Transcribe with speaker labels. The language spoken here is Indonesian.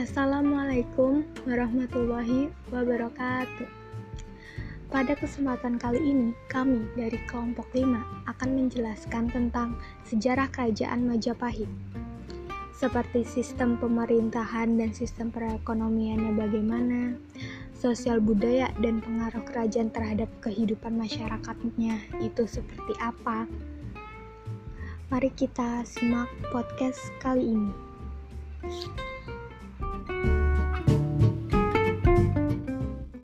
Speaker 1: Assalamualaikum warahmatullahi wabarakatuh. Pada kesempatan kali ini, kami dari kelompok 5 akan menjelaskan tentang sejarah kerajaan Majapahit. Seperti sistem pemerintahan dan sistem perekonomiannya bagaimana, sosial budaya dan pengaruh kerajaan terhadap kehidupan masyarakatnya itu seperti apa. Mari kita simak podcast kali ini.